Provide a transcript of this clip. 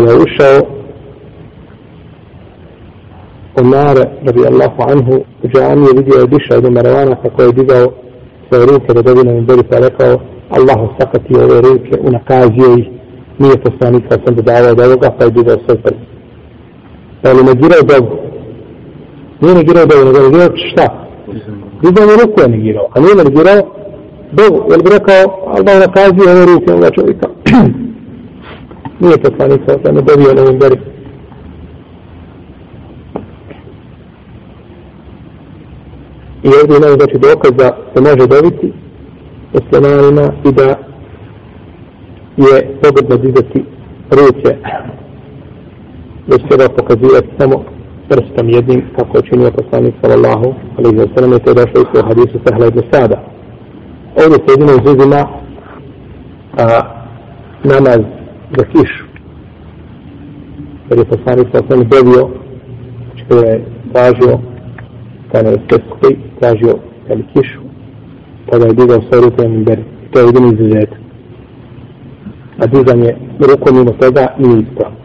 je ušao Omar radijallahu anhu u džami je vidio je diša od Maravana kako je digao svoje ruke da dobine im beri pa rekao Allah sakati ove ruke unakazio ih nije poslanik kad sam dodavao od ovoga pa je digao svoj prst pa je negirao dobu nije negirao dobu nego negirao šta digao je ruku je negirao a nije negirao dobu je li bi rekao Allah unakazio ove ruke ovoga čovjeka nije poslanik sa osam dobio na beri I ovdje imamo znači dokaz da se može dobiti muslimanima i da je pogodno dizati ruke da će treba pokazivati samo prstom jednim kako je činio poslanik sallallahu alaihi wa sallam i to je došlo u hadisu sahla ibn Sada. Ovdje se jedino izuzima a, namaz za kišu. Jer je poslanik sa osnovim wa dobio, znači što je tražio kada je sve tražio jeli kišu, kada je digao sve ruke na beri. To je jedini izuzetak. A dizanje rukom mimo toga nije ispravno.